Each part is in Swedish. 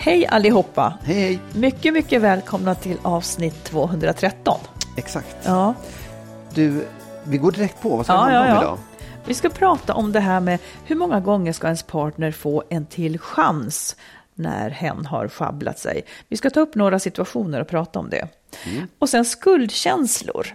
Hej allihopa! Hej, hej. Mycket, mycket välkomna till avsnitt 213. Exakt. Ja, Du, vi går direkt på. Vad ska Ja, det handla ja, om idag? vi ska prata om det här med hur många gånger ska ens partner få en till chans när hen har sjabblat sig. Vi ska ta upp några situationer och prata om det. Mm. Och sen skuldkänslor,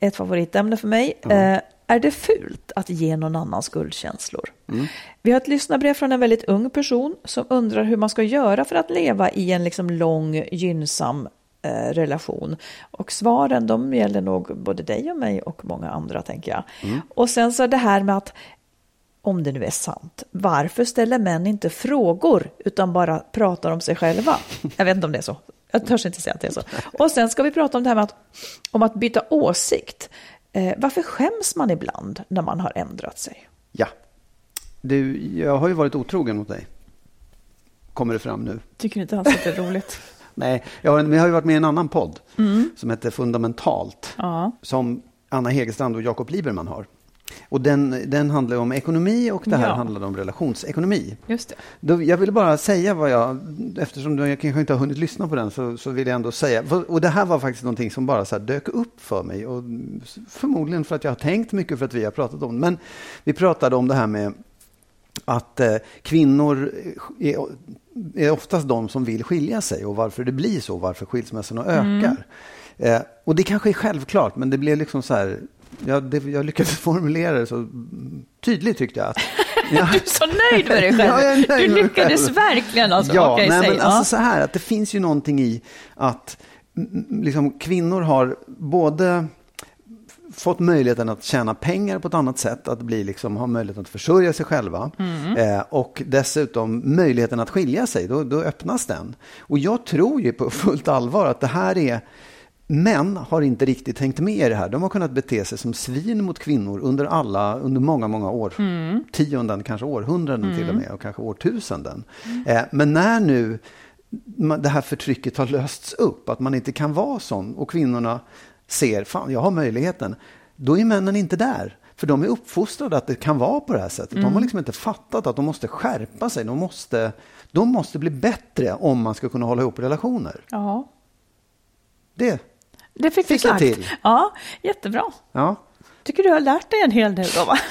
ett favoritämne för mig. Eh, är det fult att ge någon annan skuldkänslor? Mm. Vi har ett lyssnarbrev från en väldigt ung person som undrar hur man ska göra för att leva i en liksom lång, gynnsam eh, relation. Och svaren de gäller nog både dig och mig och många andra, tänker jag. Och sen så det här med att om det nu är sant, varför ställer män inte frågor utan bara pratar om sig själva? Jag vet inte om det är så. Jag törs inte säga att det är så. Och sen ska vi prata om det här med att, om att byta åsikt. Eh, varför skäms man ibland när man har ändrat sig? Ja. Du, jag har ju varit otrogen mot dig. Kommer det fram nu? Tycker inte alls att det är roligt. Nej, jag har, men jag har ju varit med i en annan podd som heter Fundamentalt. Ja. Som Anna Hegerstrand och Jakob Liberman har. Och den, den handlar om ekonomi och det här Ja. handlar om relationsekonomi. Just det. Jag ville bara säga vad jag, eftersom du jag kanske inte har hunnit lyssna på den, så, så vill jag ändå säga. Och det här var faktiskt någonting som bara så dök upp för mig. Och förmodligen för att jag har tänkt mycket för att vi har pratat om det. Men vi pratade om det här med att eh, kvinnor är, är oftast de som vill skilja sig och varför det blir så, varför skilsmässorna ökar. Eh, och det kanske är självklart, men det blev liksom så här, ja, det, jag lyckades formulera det så tydligt tyckte jag. Att, ja. Du är så nöjd med dig själv. Ja, jag du lyckades verkligen alltså. Ja, nej, men Ja. alltså så här att det finns ju någonting i att liksom, kvinnor har både fått möjligheten att tjäna pengar på ett annat sätt, att bli, liksom, ha möjligheten att försörja sig själva Mm. eh, och dessutom möjligheten att skilja sig, då, då öppnas den. Och jag tror ju på fullt allvar att det här är Män har inte riktigt hängt med i det här. De har kunnat bete sig som svin mot kvinnor under alla, under många, många år. Tionden, kanske århundraden till och med och kanske årtusenden. Eh, men när nu det här förtrycket har lösts upp, att man inte kan vara sån och kvinnorna ser, fan jag har möjligheten, då är männen inte där. För de är uppfostrade att det kan vara på det här sättet. De har liksom inte fattat att de måste skärpa sig. De måste, de måste bli bättre om man ska kunna hålla ihop relationer. Ja, Det, det fick, Fick du sagt. till. Ja, jättebra. ja. Tycker du har lärt dig en hel del då, va?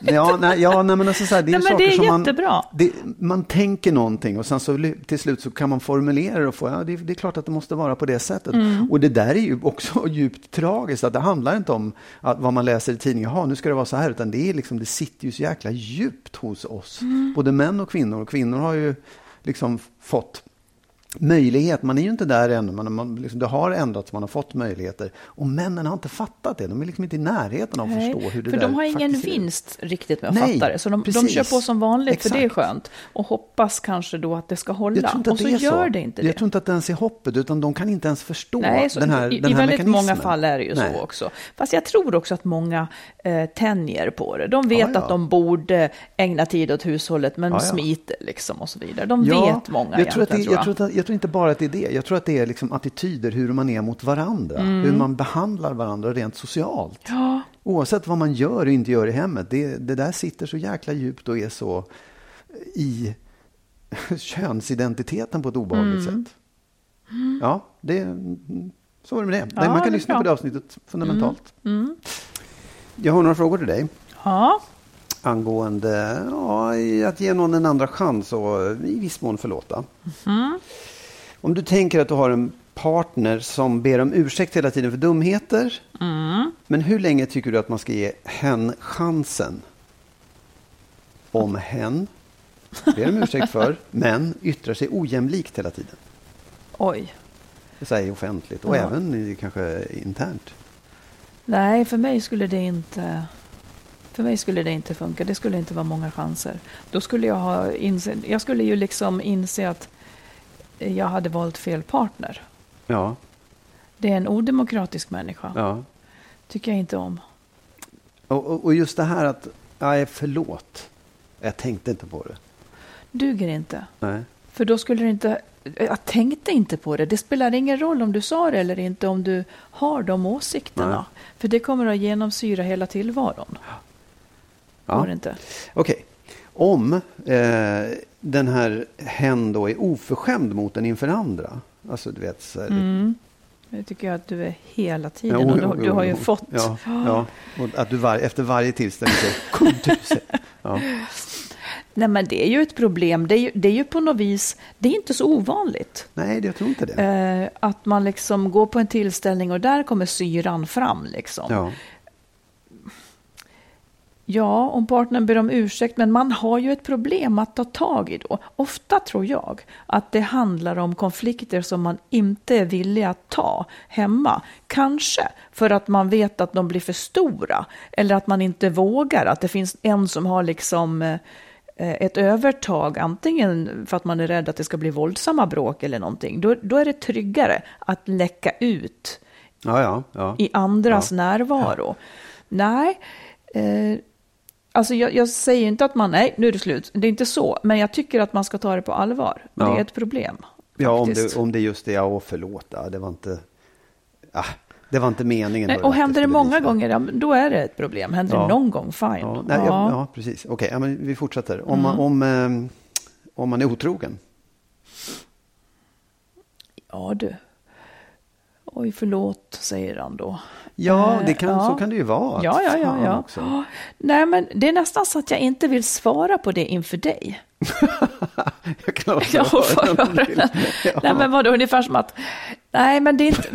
Ja, nej, ja, nej, men alltså så här, det är, Nej, saker det är som man, jättebra. det, man tänker någonting och sen så till slut så kan man formulera det och få, ja, det, det är klart att det måste vara på det sättet. Mm. Och det där är ju också djupt tragiskt, att det handlar inte om att vad man läser i tidningen, jaha, nu ska det vara så här, utan det är liksom, det sitter ju så jäkla djupt hos oss. Mm. Både män och kvinnor. Och kvinnor har ju liksom fått möjlighet. Man är ju inte där ännu. Man, man, liksom, det har ändrats, man har fått möjligheter. Och männen har inte fattat det. De är liksom inte i närheten av att Nej, förstå hur det För där de har ingen vinst riktigt med att Nej, fatta det. Så de, de kör på som vanligt, för det är Exakt. skönt. Och hoppas kanske då att det ska hålla. Jag och så gör så. det inte Jag det. tror inte att det ens är hoppet, utan de kan inte ens förstå Nej, så den här, i, den i här väldigt mekanismen. många fall är det ju Nej. så också. Fast jag tror också att många eh, tänjer på det. De vet Ja, ja. att de borde ägna tid åt hushållet, men Ja, smiter liksom och så vidare. De vet många jag tror, att det, egentligen, jag, tror att, jag tror inte bara att det är det. Jag tror att det är liksom attityder, hur man är mot varandra. Hur man behandlar varandra rent socialt. Ja, Oavsett vad man gör och inte gör i hemmet. Det, det där sitter så jäkla djupt och är så i könsidentiteten på ett obehagligt sätt. Ja, det, så var det med det. Nej, Ja, man kan lyssna bra. på det avsnittet fundamentalt. Jag har några frågor till dig ja. Angående ja, att ge någon en andra chans och i viss mån förlåta. Om du tänker att du har en partner som ber om ursäkt hela tiden för dumheter. Men hur länge tycker du att man ska ge hen chansen? Om hen ber om ursäkt för, men yttrar sig ojämlikt hela tiden. oj. Säger offentligt och Ja. även kanske internt. Nej, för mig skulle det inte... För mig skulle det inte funka. Det skulle inte vara många chanser. Då skulle jag ha inse, Jag skulle ju liksom inse att jag hade valt fel partner. Ja, Det är en odemokratisk människa. ja. Tycker jag inte om. Och, och, och just det här att, nej förlåt, jag tänkte inte på det. Duger inte. Nej. För då skulle det inte... Jag tänkte inte på det. Det spelar ingen roll om du sa det eller inte om du har de åsikterna. Nej. För det kommer att genomsyra hela tillvaron. Ja. Går det inte? Okej. Om eh, den här hen då är oförskämd mot en inför andra. Alltså du vet. Så här, Mm. Det tycker jag att du är hela tiden. Jo, och jo, du, du har ju fått... Ja, ja. Och att du var, efter varje tillställning så kom du. Ja. Nej, men det är ju ett problem. Det är ju, det är ju på något vis... Det är inte så ovanligt. Nej, jag tror inte det. Eh, att man liksom går på en tillställning och där kommer syran fram. Liksom. Ja. Ja, om partnern ber om ursäkt, men man har ju ett problem att ta tag i då. Ofta tror jag att det handlar om konflikter som man inte är villig att ta hemma. Kanske för att man vet att de blir för stora eller att man inte vågar, att det finns en som har liksom eh, ett övertag, antingen för att man är rädd att det ska bli våldsamma bråk eller någonting. Då, då är det tryggare att läcka ut Ja, ja, ja. i andras närvaro. Nej, eh, alltså jag, jag säger inte att man, nej, nu är det slut. Det är inte så, men jag tycker att man ska ta det på allvar. Det Ja. är ett problem. ja om, det, om det just är, ja, förlåt, det var inte, ah, det var inte meningen. Nej, och händer det många så. gånger, ja, då är det ett problem. Händer Ja. det någon gång, fine. Ja, nej, ja. precis. Okej, men vi fortsätter. Om, Mm. man, om, eh, om man är otrogen. Ja, du. Oj, förlåt, säger han då. Ja, Eh, det kan, ja. så kan det ju vara. Ja, ja, ja. Ja. Också. Nej, men det är nästan så att jag inte vill svara på det inför dig. Jag kan också Ja, höra den. Ja. Nej, men vadå, ungefär som att... Nej, men det är inte...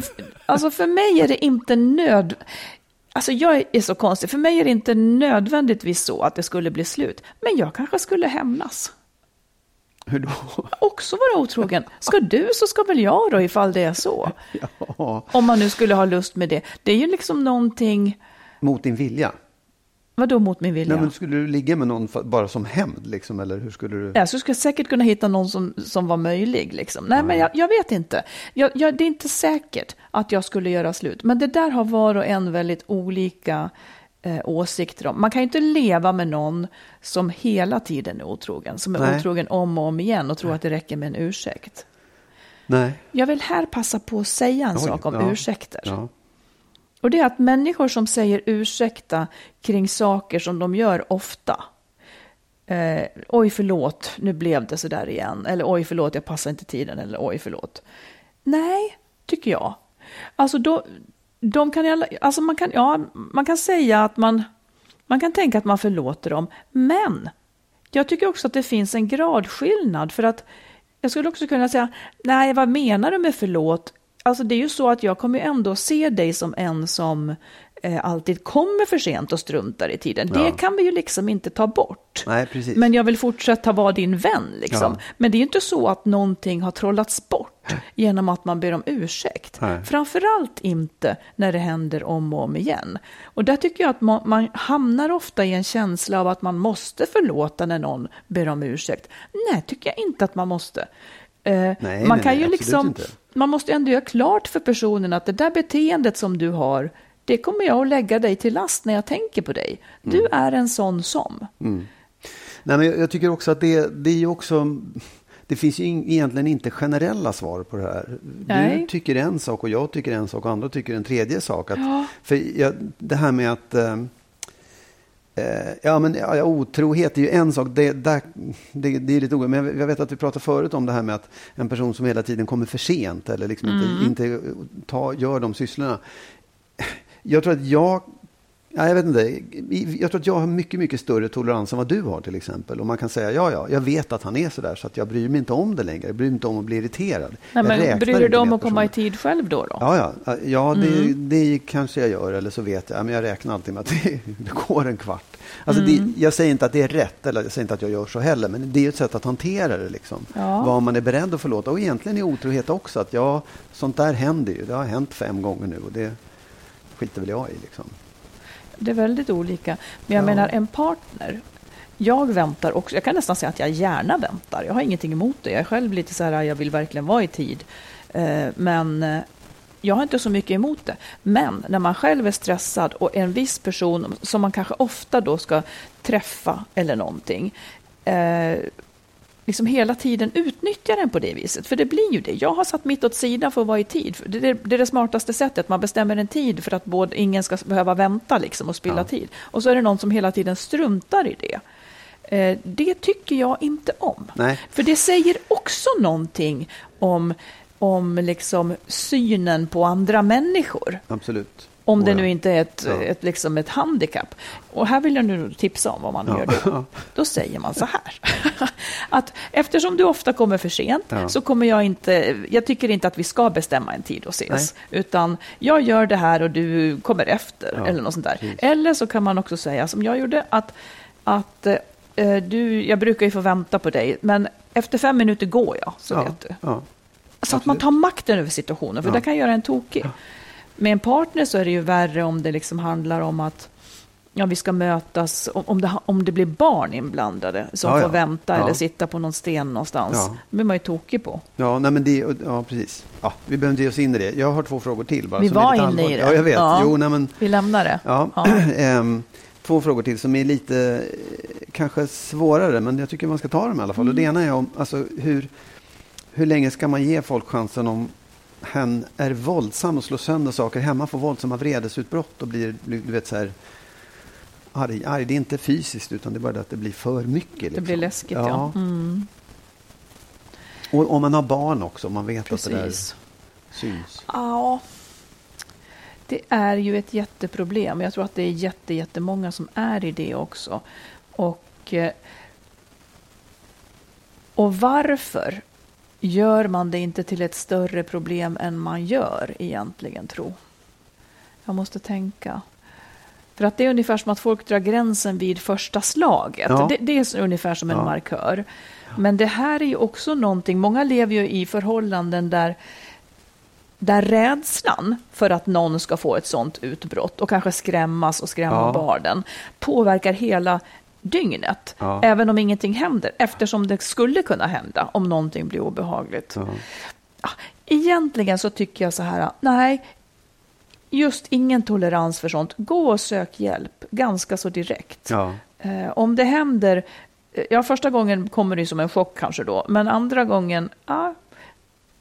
Alltså för mig är det inte nöd... Alltså jag är så konstig. För mig är det inte nödvändigtvis så att det skulle bli slut. Men jag kanske skulle hämnas. Hur då? Också vara otrogen. Ska du så ska väl jag då ifall det är så. Ja, Om man nu skulle ha lust med det. Det är ju liksom någonting... mot din vilja. Vadå mot min vilja? Nej, men skulle du ligga med någon bara som hämnd? Liksom, eller hur skulle du? Jag skulle säkert kunna hitta någon som, som var möjlig. Liksom. Nej, men jag, jag vet inte. Jag, jag, det är inte säkert att jag skulle göra slut. Men det där har var och en väldigt olika eh, åsikter om. Man kan ju inte leva med någon som hela tiden är otrogen. Som är Nej. otrogen om och om igen och tror att det räcker med en ursäkt. Nej. Jag vill här passa på att säga en Oj, sak om ja. ursäkter. Ja. Och det är att människor som säger ursäkta kring saker som de gör ofta. Eh, oj, förlåt, nu blev det så där igen. Eller oj, förlåt, jag passar inte tiden. Eller oj, förlåt. Nej, tycker jag. Alltså, då, de kan, alltså man, kan, ja, man kan säga att man, man kan tänka att man förlåter dem. Men jag tycker också att det finns en gradskillnad. För att jag skulle också kunna säga, nej, vad menar du med förlåt? Alltså det är ju så att jag kommer ändå se dig som en som eh, alltid kommer för sent och struntar i tiden. Det Ja. kan vi ju liksom inte ta bort. Nej. Men jag vill fortsätta vara din vän. Liksom. Ja. Men det är ju inte så att någonting har trollats bort. Genom att man ber om ursäkt. Nej. Framförallt inte när det händer om och om igen. Och där tycker jag att man, man hamnar ofta i en känsla av att man måste förlåta när någon ber om ursäkt. Nej, tycker jag inte att man måste. Eh, Nej, man kan nej, ju liksom, inte. man måste ändå göra klart för personen att det där beteendet som du har, det kommer jag att lägga dig till last när jag tänker på dig. Du Mm. är en sån som. Nej, men jag, jag tycker också att det, det är ju också... Det finns ju egentligen inte generella svar på det här. Nej. Du tycker en sak och jag tycker en sak och andra tycker en tredje sak. Att, Ja. För jag, det här med att... Eh, eh, ja, men ja, otrohet är ju en sak. Det, där, det, det är lite oerhört. Men jag, jag vet att vi pratade förut om det här med att en person som hela tiden kommer för sent eller liksom Mm. inte, inte ta, gör de sysslorna. Jag tror att jag Ja, jag vet inte. Jag tror att jag har mycket, mycket större tolerans än vad du har till exempel. Och man kan säga, ja, ja, jag vet att han är sådär så att jag bryr mig inte om det längre. Jag bryr mig inte om att bli irriterad. Nej, men bryr du dig om att komma i tid själv då? då? Ja, ja, ja det, Mm. det kanske jag gör eller så vet jag. Men jag räknar alltid med att det, det går en kvart. Alltså Mm. det, jag säger inte att det är rätt eller jag säger inte att jag gör så heller. Men det är ett sätt att hantera det. Liksom. Ja. Vad man är beredd att förlåta. Och egentligen är otrohet också. Att ja, sånt där händer ju. Det har hänt fem gånger nu och det skiter väl jag i. Liksom. Det är väldigt olika. Men jag Ja. menar en partner. Jag väntar också. Jag kan nästan säga att jag gärna väntar. Jag har ingenting emot det. Jag är själv lite så här, jag vill verkligen vara i tid. Eh, Men eh, jag har inte så mycket emot det. Men när man själv är stressad och en viss person som man kanske ofta då ska träffa eller någonting. Liksom hela tiden utnyttjar den på det viset. För det blir ju det. Jag har satt mitt åt sidan för att vara i tid. För Det är det, är det smartaste sättet. Man bestämmer en tid för att både, ingen ska behöva vänta liksom och spilla Ja. tid. Och så är det någon som hela tiden struntar i det. Eh, det tycker jag inte om. Nej. För det säger också någonting om, om liksom synen på andra människor. Absolut. Om det Oh, ja. nu inte är ett, Ja. ett, liksom ett handikapp. Och här vill jag nu tipsa om vad man Ja. gör då. Då säger man så här. att eftersom du ofta kommer för sent så kommer jag inte, jag tycker inte att vi ska bestämma en tid och ses. Utan jag gör det här och du kommer efter. Eller något sånt där. precis. Eller så kan man också säga som jag gjorde att, att eh, du, jag brukar ju få vänta på dig. Men efter fem minuter går jag, så vet du. Så att man tar makten över situationen, för det kan göra en tokig. Med en partner så är det ju värre om det liksom handlar om att ja, vi ska mötas, om, det, om det blir barn inblandade som Ja, får ja. vänta Ja. eller sitta på någon sten någonstans. Ja. Det blir man ju tokig på. Ja, nej, men det, ja, precis. Ja, vi behöver inte ge oss in i det. Jag har två frågor till. Bara, Vi var inne i allvarliga. det. Ja, jag vet. Jo, nej, men, Vi lämnar det. ja. Ehm, två frågor till som är lite eh, kanske svårare, men jag tycker man ska ta dem i alla fall. Och det Mm. ena är om, alltså, hur, hur länge ska man ge folk chansen om hen är våldsam och slår sönder saker hemma, får våldsamma vredesutbrott och blir, du vet så här arg, arg. Det är inte fysiskt utan det är bara det att det blir för mycket. Det Liksom. blir läskigt, ja. Mm, Och om man har barn också, om man vet att det där precis. syns. Ja, det är ju ett jätteproblem. Jag tror att det är jätte, jättemånga som är i det också. Och, eh, och varför gör man det inte till ett större problem än man gör egentligen, tro? Jag måste tänka. För att det är ungefär som att folk drar gränsen vid första slaget. Ja. Det, det är ungefär som en Ja. markör. Men det här är ju också någonting, många lever ju i förhållanden där där rädslan för att någon ska få ett sånt utbrott och kanske skrämmas och skrämma Ja. barnen påverkar hela dygnet, Ja. även om ingenting händer, eftersom det skulle kunna hända om någonting blir obehagligt. Ja. Egentligen så tycker jag så här, nej, just ingen tolerans för sånt. Gå och sök hjälp ganska så direkt. Ja. Eh, om det händer, eh, ja första gången kommer det som en chock kanske då, men andra gången, ja,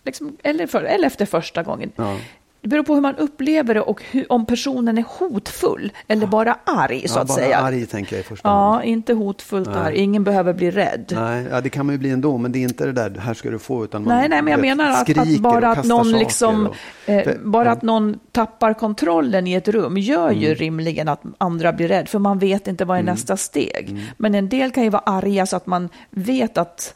liksom, eller, för, eller efter första gången. Ja. Det beror på hur man upplever det och hur, om personen är hotfull eller bara arg så ja, att bara säga. arg tänker jag i första hand. Ja, inte hotfullt Nej. arg. Ingen behöver bli rädd. Nej, ja, det kan man ju bli ändå, men det är inte det där, här ska du få, utan man Nej, nej, men jag vet, menar att, att bara att någon liksom, och- eh, För- bara ja. att någon tappar kontrollen i ett rum gör ju Mm. rimligen att andra blir rädd, för man vet inte vad är nästa steg. Mm. Men en del kan ju vara arga så att man vet att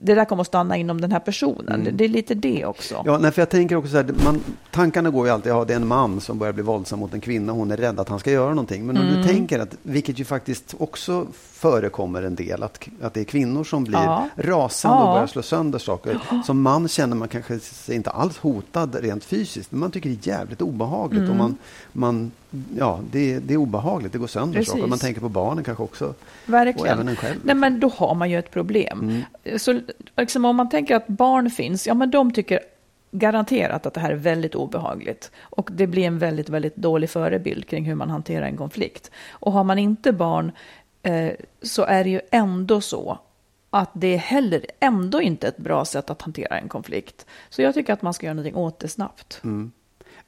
det där kommer att stanna inom den här personen. Det, det, är lite det också. Ja, nej, för jag tänker också så här, man, tankarna går ju alltid, ja det är en man som börjar bli våldsam mot en kvinna, hon är rädd att han ska göra någonting. Men om du tänker att, vilket ju faktiskt också förekommer en del, att, att det är kvinnor som blir Ja. rasande Ja. och börjar slå sönder saker. Som man känner man kanske sig inte alls hotad rent fysiskt, men man tycker det är jävligt obehagligt. Mm. Och man, man, ja, det, det är obehagligt, det går sönder Precis. saker. Man tänker på barnen kanske också. Verkligen. Och även en själv. Nej, men då har man ju ett problem. Så liksom, om man tänker att barn finns, ja men de tycker garanterat att det här är väldigt obehagligt. Och det blir en väldigt, väldigt dålig förebild kring hur man hanterar en konflikt. Och har man inte barn eh, så är det ju ändå så att det är heller ändå inte ett bra sätt att hantera en konflikt. Så jag tycker att man ska göra någonting åt det snabbt.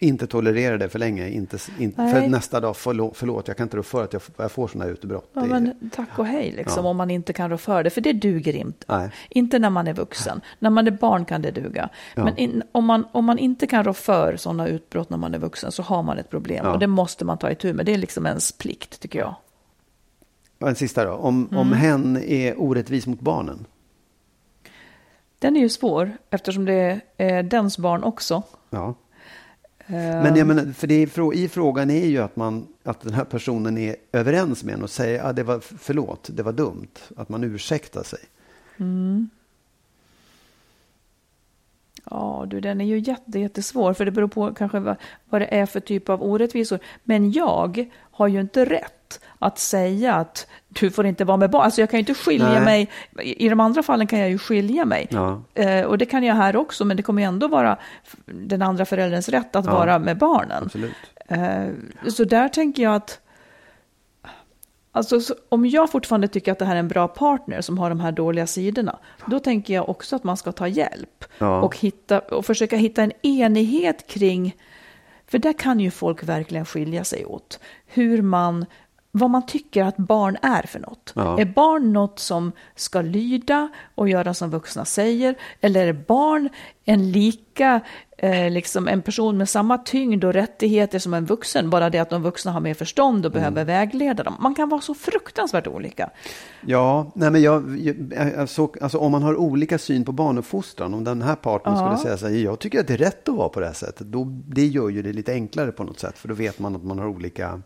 Inte tolerera det för länge. Inte, inte, för nästa dag, förlåt, förlåt, jag kan inte rå för att jag, jag får sådana utbrott. Ja, men tack och hej, liksom, Ja. om man inte kan rå för det. För det duger inte. Nej. Inte när man är vuxen. När man är barn kan det duga. Ja. Men in, om, man, om man inte kan rå för sådana utbrott när man är vuxen så har man ett problem. Och det måste man ta itu med. Det är liksom ens plikt, tycker jag. En sista då. Om, Mm. om hen är orättvis mot barnen. Den är ju svår, eftersom det är dens barn också. Ja. Eh, Men jag menar, för det är, i frågan är ju att, man, att den här personen är överens med en och säger att ah, det var förlåt, det var dumt. Att man ursäktar sig. Ja, du, den är ju jätte, jättesvår, för det beror på kanske vad, vad det är för typ av orättvisor. Men jag har ju inte rätt att säga att du får inte vara med barn. Alltså jag kan ju inte skilja Nej. mig. I de andra fallen kan jag ju skilja mig. Ja. Eh, och det kan jag här också, men det kommer ju ändå vara den andra förälderns rätt att Ja. vara med barnen. Eh, så där tänker jag att Alltså, så, om jag fortfarande tycker att det här är en bra partner som har de här dåliga sidorna, då tänker jag också att man ska ta hjälp Ja. och, hitta, och försöka hitta en enighet kring, för där kan ju folk verkligen skilja sig åt, hur man, vad man tycker att barn är för något. Ja. Är barn något som ska lyda och göra som vuxna säger, eller är barn en lika, eh, liksom en person med samma tyngd och rättigheter som en vuxen, bara det att de vuxna har mer förstånd och behöver vägleda dem. Man kan vara så fruktansvärt olika. Ja, nej men jag, jag, alltså, alltså om man har olika syn på barnuppfostran, om den här partnern Ja. skulle säga så här, jag tycker att det är rätt att vara på det här sättet, då, det gör ju det lite enklare på något sätt, för då vet man att man har olika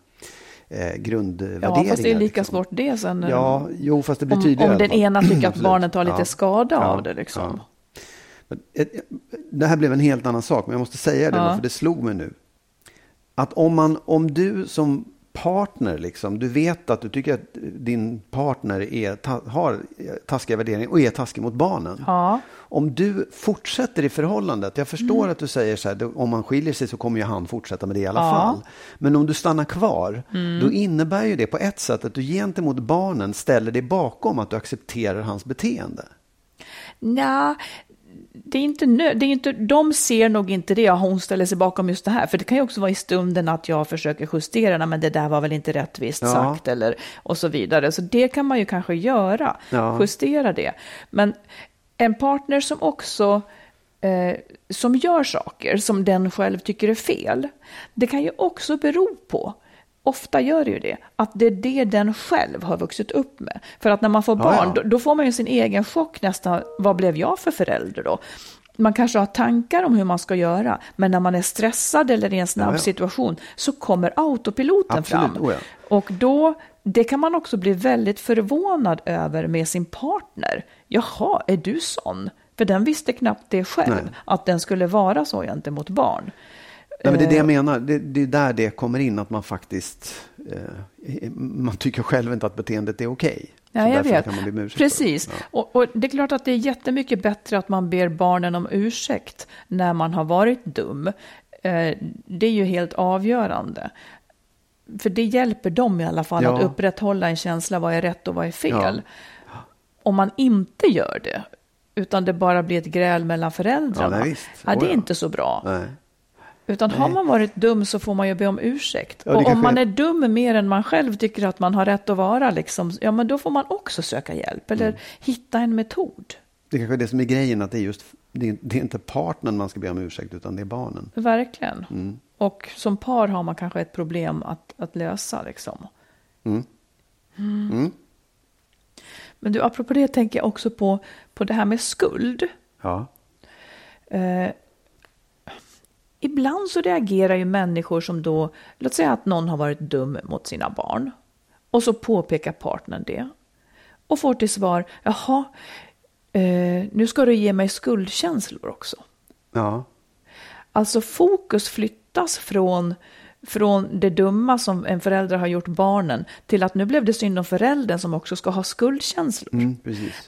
eh, grundvärderingar. Ja, fast det är lika liksom. svårt det sen. Ja, jo, fast det blir om, tydligare. om alla den ena tycker att barnen tar lite Ja. skada Ja. av det. Liksom. Ja. Eh, Det här blev en helt annan sak, men jag måste säga det, för det slog mig nu. Att om, man, om du som partner, liksom, du vet att du tycker att din partner är, ta, har taskiga värderingar och är taskig mot barnen. Ja. Om du fortsätter i förhållandet, jag förstår att du säger så här, om man skiljer sig så kommer ju han fortsätta med det i alla Ja. fall. Men om du stannar kvar, då innebär ju det på ett sätt att du gentemot barnen ställer dig bakom att du accepterar hans beteende. Nja, det är inte nö- det är inte, de ser nog inte det, hon ställer sig bakom just det här. För det kan ju också vara i stunden att jag försöker justera, "Nej, men det där var väl inte rättvist Ja. sagt, eller och så vidare. Så det kan man ju kanske göra, Ja. justera det. Men en partner som också eh, som gör saker som den själv tycker är fel, det kan ju också bero på Ofta gör det ju det, att det är det den själv har vuxit upp med. För att när man får Ja, barn, ja. Då, då får man ju sin egen chock nästan. Vad blev jag för förälder då? Man kanske har tankar om hur man ska göra, men när man är stressad eller i en snabb Ja, ja. situation så kommer autopiloten Absolut, fram. oh ja. Och då, det kan man också bli väldigt förvånad över med sin partner. Jaha, är du sån? För den visste knappt det själv, Nej. att den skulle vara så gentemot barn. Nej, men det är det jag Eh, menar. Det, det är där det kommer in att man faktiskt... Eh, man tycker själv inte att beteendet är okej. Ja, Så jag vet. Precis. Ja. Och, och det är klart att det är jättemycket bättre att man ber barnen om ursäkt när man har varit dum. Eh, det är ju helt avgörande. För det hjälper dem i alla fall Ja. att upprätthålla en känsla vad är rätt och vad är fel. Ja. Om man inte gör det, utan det bara blir ett gräl mellan föräldrarna, Ja, nej, ja, det är ja. inte så bra. Nej. Utan har man varit dum så får man ju be om ursäkt. Ja, och om man är- är dum mer än man själv tycker att man har rätt att vara, liksom, ja men då får man också söka hjälp. Eller Mm. hitta en metod. Det kanske är det som är grejen, att det är just det är, det är inte partnern man ska be om ursäkt, utan det är barnen. Verkligen. Mm. Och som par har man kanske ett problem att, att lösa. Liksom. Mm. Mm. Men du, apropå det tänker jag också på, på det här med skuld. Ja. Eh, ibland så reagerar ju människor som då, låt säga att någon har varit dum mot sina barn. Och så påpekar partnern det. Och får till svar, jaha, eh, nu ska du ge mig skuldkänslor också. Ja. Alltså fokus flyttas från, från det dumma som en förälder har gjort barnen till att nu blev det synd om föräldern som också ska ha skuldkänslor. Mm.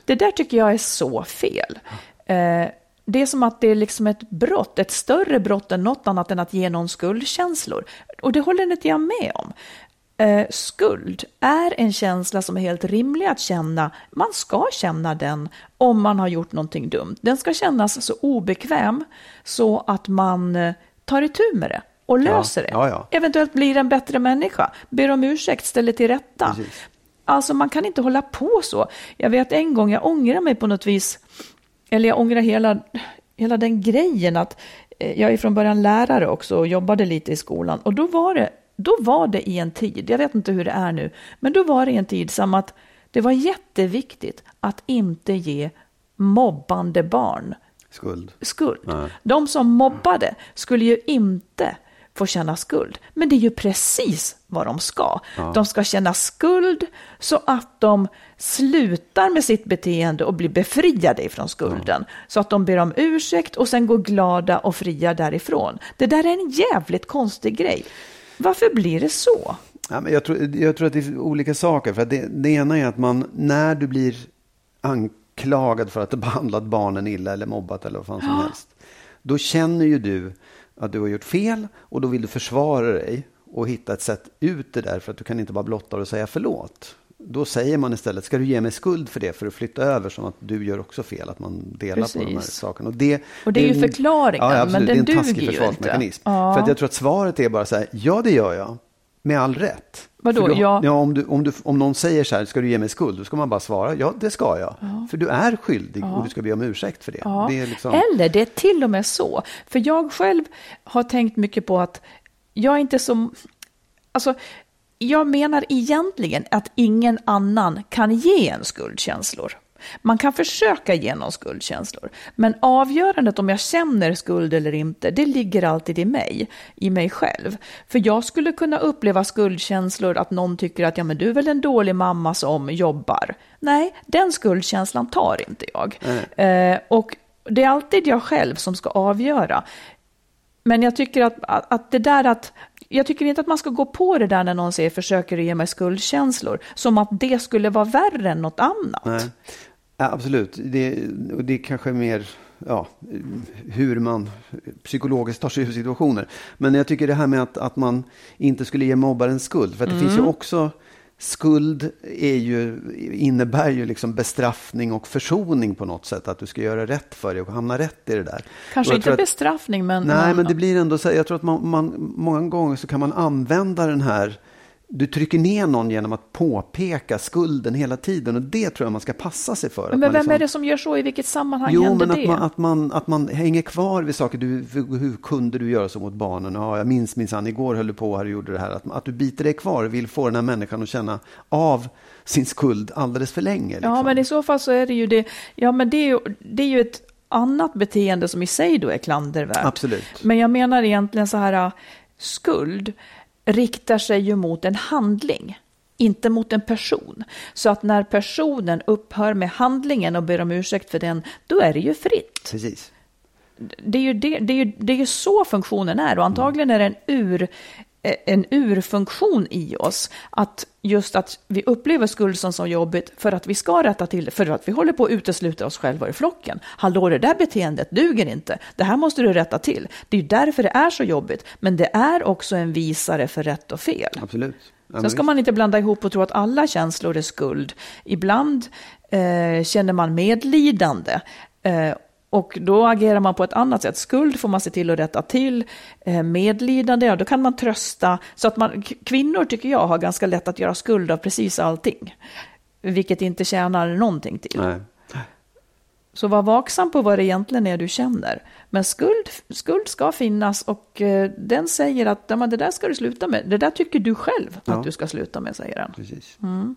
Det där tycker jag är så fel. Eh, det är som att det är liksom ett brott, ett större brott än något annat än att ge någon skuldkänslor. Och det håller inte jag med om. Eh, skuld är en känsla som är helt rimlig att känna. Man ska känna den om man har gjort någonting dumt. Den ska kännas så obekväm så att man eh, tar itu med det och löser det. Ja, ja. Eventuellt blir en bättre människa, ber om ursäkt, ställer till rätta. Precis. Alltså man kan inte hålla på så. Jag vet en gång, jag ångrar mig på något vis, eller jag ångrar hela, hela den grejen att eh, jag är från början lärare också och jobbade lite i skolan. Och då var det, då var det i en tid, jag vet inte hur det är nu, men då var det i en tid som att det var jätteviktigt att inte ge mobbande barn Skuld. skuld. Nej. De som mobbade skulle ju inte få känna skuld. Men det är ju precis vad de ska. De ska känna skuld så att de slutar med sitt beteende och blir befriade ifrån skulden. Så att de ber om ursäkt och sen går glada och fria därifrån. Det där är en jävligt konstig grej. Varför blir det så? Ja, men jag, tror, jag tror att det är olika saker. För det, det ena är att man, när du blir anklagad för att du behandlat barnen illa eller mobbat eller vad fan som helst. Då känner ju du att du har gjort fel och då vill du försvara dig och hitta ett sätt ut det där för att du kan inte bara blotta och säga förlåt. Då säger man istället, ska du ge mig skuld för det för att flytta över som att du gör också fel, att man delar på de här Precis. sakerna. Och det, Och det är ju en- förklaringen, ja, absolut, men den det är en taskig duger ju försvarsmekanism. inte. Ja. För att jag tror att svaret är bara så här, ja det gör jag, med all rätt. Vadå, då- ja? ja om, du, om, du, om någon säger så här, ska du ge mig skuld? Då ska man bara svara, ja det ska jag. För du är skyldig och du ska be om ursäkt för det. Ja. det är liksom, Eller det är till och med så. För jag själv har tänkt mycket på att jag är inte så... Alltså, jag menar egentligen att ingen annan kan ge en skuldkänslor. Man kan försöka ge någon skuldkänslor, men avgörandet om jag känner skuld eller inte, det ligger alltid i mig, i mig själv. För jag skulle kunna uppleva skuldkänslor att någon tycker att ja, men du är väl en dålig mamma som jobbar. Nej, den skuldkänslan tar inte jag. Eh, och det är alltid jag själv som ska avgöra. Men jag tycker att, att, att det där att jag tycker inte att man ska gå på det där när någon säger försöker du ge mig skuldkänslor, som att det skulle vara värre än något annat. Nej. Ja, absolut. Det, och det kanske är mer ja, hur man psykologiskt tar sig ur situationer. Men jag tycker det här med att, att man inte skulle ge mobbaren skuld. För att det finns Mm. ju också Skuld är ju, innebär ju liksom bestraffning och försoning på något sätt. Att du ska göra rätt för dig och hamna rätt i det där. Kanske inte att- bestraffning, men... Nej, men det blir ändå så. här, Jag tror att man, man, många gånger så kan man använda den här. Du trycker ner någon genom att påpeka skulden hela tiden och det tror jag man ska passa sig för. Men vem liksom- är det som gör så? I vilket sammanhang Jo, händer men det? att man, att, man, att man hänger kvar vid saker. Du, hur, hur kunde du göra så mot barnen? Ja, jag minns minsann, igår höll du på här och gjorde det här. Att, att du biter dig kvar och vill få den här människan att känna av sin skuld alldeles för länge. Liksom. Ja, men i så fall så är det ju det. Ja, men det är ju, det är ju ett annat beteende som i sig då är klandervärt. Absolut. Men jag menar egentligen så här, äh, skuld riktar sig ju mot en handling, inte mot en person. Så att när personen upphör med handlingen och ber om ursäkt för den, då är det ju fritt. Precis. Det är ju, det, det är ju, det är ju så funktionen är och antagligen är det en ur en urfunktion i oss. Att just att vi upplever skuld som så jobbigt för att vi ska rätta till det, för att vi håller på att utesluta oss själva i flocken. Hallå, det där beteendet duger inte. Det här måste du rätta till. Det är därför det är så jobbigt. Men det är också en visare för rätt och fel. Absolut. Ja, Sen ska man inte blanda ihop och tro att alla känslor är skuld. Ibland eh, känner man medlidande. Eh, och då agerar man på ett annat sätt. Skuld får man se till att rätta till. Eh, medlidande, ja då kan man trösta. Så att man, kvinnor tycker jag har ganska lätt att göra skuld av precis allting. Vilket inte tjänar någonting till. Nej. Så var vaksam på vad det egentligen är du känner. Men skuld, skuld ska finnas och eh, den säger att det där ska du sluta med. Det där tycker du själv Ja. att du ska sluta med, säger den. Precis. Mm.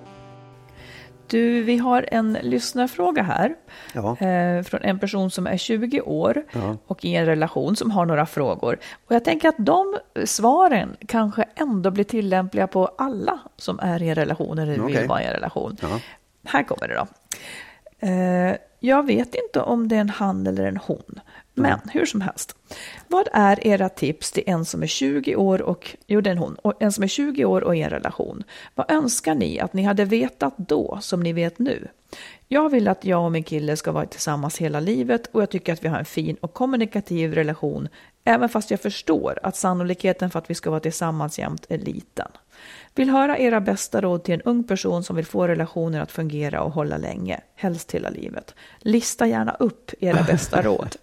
Du, vi har en lyssnarfråga här Ja. eh, från en person som är 20 år Ja. och i en relation som har några frågor. Och jag tänker att de svaren kanske ändå blir tillämpliga på alla som är i en relation eller vill vara i en relation. Ja. Här kommer det då. Eh, jag vet inte om det är en han eller en hon, men hur som helst. Vad är era tips till en som är 20 år och, jo den hon, och en som är 20 år och i en relation? Vad önskar ni att ni hade vetat då som ni vet nu? Jag vill att jag och min kille ska vara tillsammans hela livet och jag tycker att vi har en fin och kommunikativ relation, även fast jag förstår att sannolikheten för att vi ska vara tillsammans jämt är liten. Vill höra era bästa råd till en ung person som vill få relationer att fungera och hålla länge, helst hela livet. Lista gärna upp era bästa råd.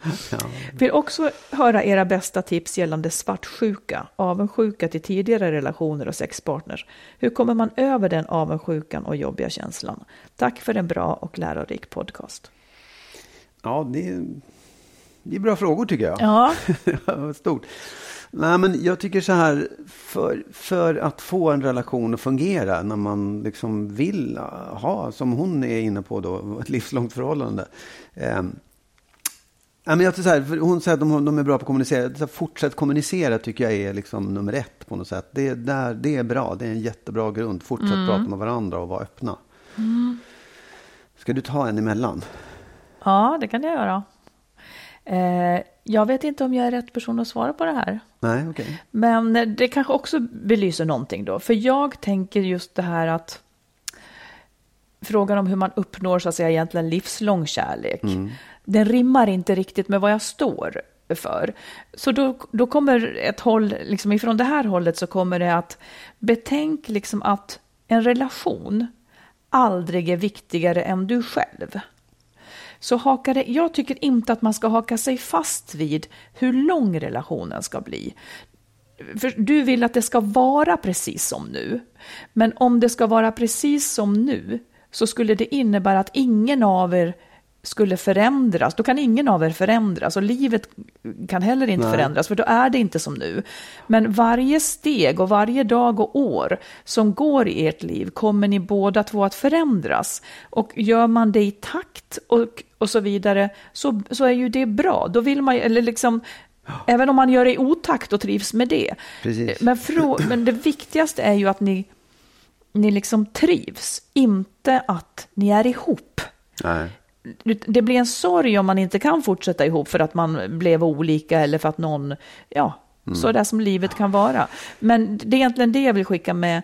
Vill också höra era bästa tips gällande svartsjuka, avundsjuka till tidigare relationer och sexpartners. Hur kommer man över den avundsjukan och jobbiga känslan? Tack för en bra och lärorik podcast. Ja, det är, det är bra frågor tycker jag. Ja, Stort. Nej, men jag tycker så här, för, för att få en relation att fungera när man liksom vill ha, som hon är inne på då, ett livslångt förhållande. Eh, men jag så här, hon säger att de, de är bra på att kommunicera. Så här, fortsätt kommunicera tycker jag är liksom nummer ett på något sätt. Det, är där, det är bra, det är en jättebra grund. Fortsätt prata med varandra och vara öppna. Ska du ta en emellan? ja det kan jag göra. Eh, jag vet inte om jag är rätt person att svara på det här. Nej, okej. Men det kanske också belyser någonting då. För jag tänker just det här att frågan om hur man uppnår så att säga egentligen livslång kärlek. Den rimmar inte riktigt med vad jag står för. Så då, då kommer ett håll, liksom ifrån det här hållet så kommer det att betänk liksom att en relation aldrig är viktigare än du själv. Så haka det, jag tycker inte att man ska haka sig fast vid hur lång relationen ska bli. För du vill att det ska vara precis som nu. Men om det ska vara precis som nu så skulle det innebära att ingen av er skulle förändras. Då kan ingen av er förändras och livet kan heller inte Nej. förändras för då är det inte som nu. Men varje steg och varje dag och år som går i ert liv kommer ni båda två att förändras. Och gör man det i takt och, och så vidare så, så är ju det bra. Då vill man eller liksom Även om man gör det i otakt och trivs med det. Precis. Men, frå, men det viktigaste är ju att ni, ni liksom trivs, inte att ni är ihop. Nej. Det blir en sorg om man inte kan fortsätta ihop för att man blev olika eller för att någon, ja, så där som livet kan vara. Men det är egentligen det jag vill skicka med.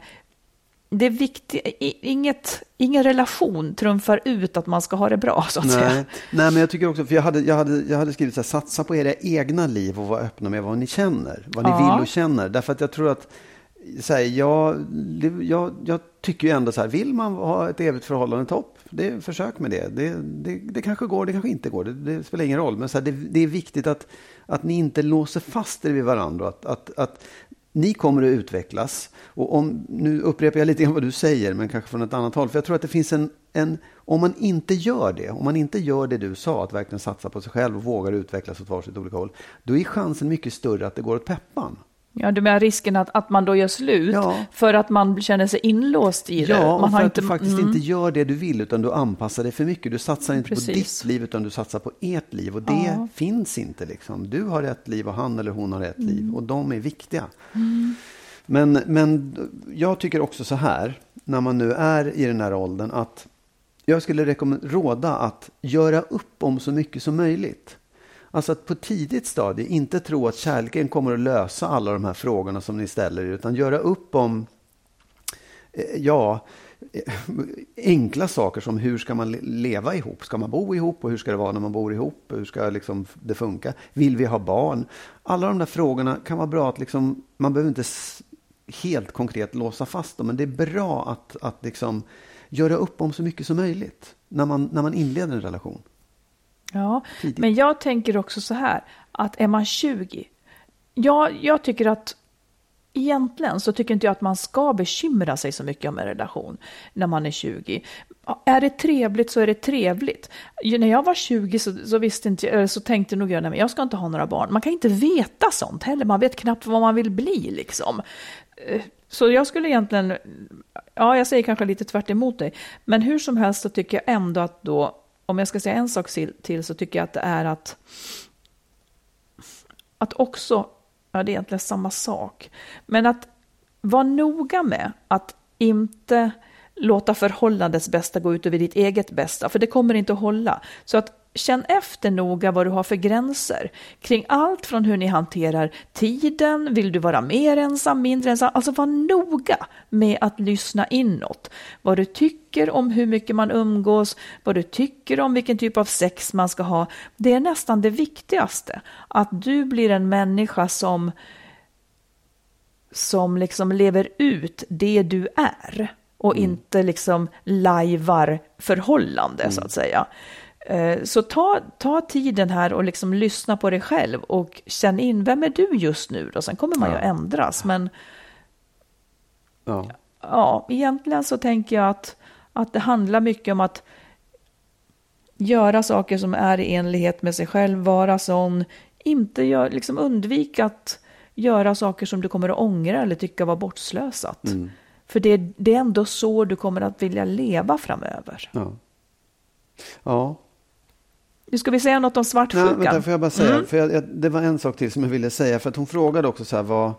Det är viktigt, inget, ingen relation trumfar ut att man ska ha det bra så att säga. Nej, nej, men jag tycker också, för jag hade, jag hade, jag hade skrivit så här, satsa på era egna liv och vara öppna med vad ni känner, vad ni Ja. vill och känner. Därför att jag tror att, så här, jag, jag, jag tycker ju ändå så här, vill man ha ett evigt förhållande topp, Det, försök med det. Det, det. det kanske går, det kanske inte går. Det, det spelar ingen roll. Men så här, det, det, är viktigt att, att ni inte låser fast er vid varandra. Att, att, att ni kommer att utvecklas. Och om, nu upprepar jag lite grann vad du säger, men kanske från ett annat håll. För jag tror att det finns en, en... Om man inte gör det, om man inte gör det du sa, att verkligen satsa på sig själv och vågar utvecklas åt varsitt olika håll, då är chansen mycket större att det går åt peppan. Ja, du menar risken att, att man då gör slut ja. för att man känner sig inlåst i det? Ja, man för att inte, du faktiskt mm. inte gör det du vill utan du anpassar dig för mycket. Du satsar inte Precis. på ditt liv utan du satsar på ert liv och det ja. finns inte. Liksom. Du har ett liv och han eller hon har ett mm. liv och de är viktiga. Mm. Men, men jag tycker också så här, när man nu är i den här åldern, att jag skulle råda att göra upp om så mycket som möjligt. Alltså att på tidigt stadie inte tro att kärleken kommer att lösa alla de här frågorna som ni ställer utan göra upp om, eh, ja, eh, enkla saker som hur ska man leva ihop? Ska man bo ihop och hur ska det vara när man bor ihop? Hur ska liksom det funka? Vill vi ha barn? Alla de där frågorna kan vara bra att liksom, man behöver inte helt konkret låsa fast dem, men det är bra att, att liksom göra upp om så mycket som möjligt när man, när man inleder en relation. Ja, Tidigt. men jag tänker också så här, att är man 20, ja, jag tycker att Egentligen så tycker inte jag att man ska bekymra sig så mycket om en relation när man är 20. Är det trevligt så är det trevligt. När jag var 20 så, så visste inte, så tänkte nog jag att jag ska inte ha några barn. Man kan inte veta sånt heller, man vet knappt vad man vill bli liksom. Eh, så jag skulle egentligen, ja jag säger kanske lite tvärt emot dig, men hur som helst så tycker jag ändå att då, om jag ska säga en sak till så tycker jag att det är att, att också, ja det är egentligen samma sak, men att vara noga med att inte låta förhållandets bästa gå ut över ditt eget bästa, för det kommer inte att hålla. Så att Känn efter noga vad du har för gränser kring allt från hur ni hanterar tiden, vill du vara mer ensam, mindre ensam? Alltså var noga med att lyssna inåt. Vad du tycker om hur mycket man umgås, vad du tycker om vilken typ av sex man ska ha. Det är nästan det viktigaste. Att du blir en människa som, som liksom lever ut det du är och mm. inte liksom lajvar förhållande mm. så att säga. Eh, så ta, ta tiden här och liksom lyssna på dig själv och känn in, vem är du just nu då? Sen kommer man ja. ju ändras, men ja. ja, egentligen så tänker jag att, att det handlar mycket om att göra saker som är i enlighet med sig själv, vara sån, inte gör, liksom undvika att göra saker som du kommer att ångra eller tycka var bortslösat. Mm. För det, det är ändå så du kommer att vilja leva framöver. Ja. Ja, nu ska vi säga något om svartsjukan. Nej, vänta, får jag bara säga, mm. för jag, jag, det var en sak till som jag ville säga, för att hon frågade också så här, vad,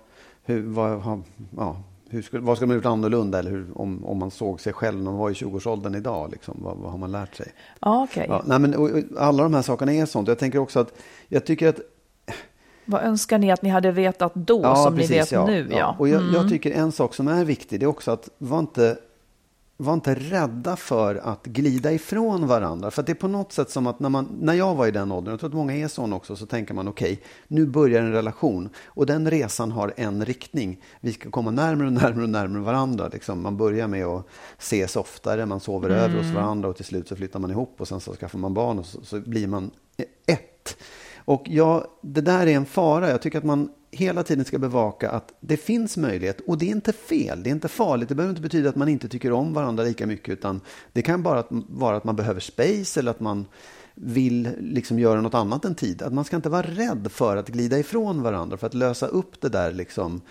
hur, vad, ja, hur skulle, vad skulle man gjort annorlunda, eller hur, om, om man såg sig själv när man var i 20-årsåldern idag, liksom, vad, vad har man lärt sig? Ah, okay. ja, nej, men, och, och, alla de här sakerna är sånt. Jag tänker också att, jag tycker att vad önskar ni att ni hade vetat då ja, som precis, ni vet ja, nu? Ja. Och jag, mm. jag, tycker en sak som är viktig, det är också att var inte var inte rädda för att glida ifrån varandra. För det är på något sätt som att när, man, när jag var i den åldern, jag tror att många är sån också, så tänker man okej, okay, nu börjar en relation. Och den resan har en riktning. Vi ska komma närmare och närmare och närmare varandra. Liksom. Man börjar med att ses oftare, man sover mm. över hos varandra och till slut så flyttar man ihop och sen så skaffar man barn och så, så blir man ett. Och ja, det där är en fara. Jag tycker att man hela tiden ska bevaka att det finns möjlighet och det är inte fel, det är inte farligt. Det behöver inte betyda att man inte tycker om varandra lika mycket utan det kan bara vara att man behöver space eller att man vill liksom göra något annat än tid. Att man ska inte vara rädd för att glida ifrån varandra för att lösa upp det där liksom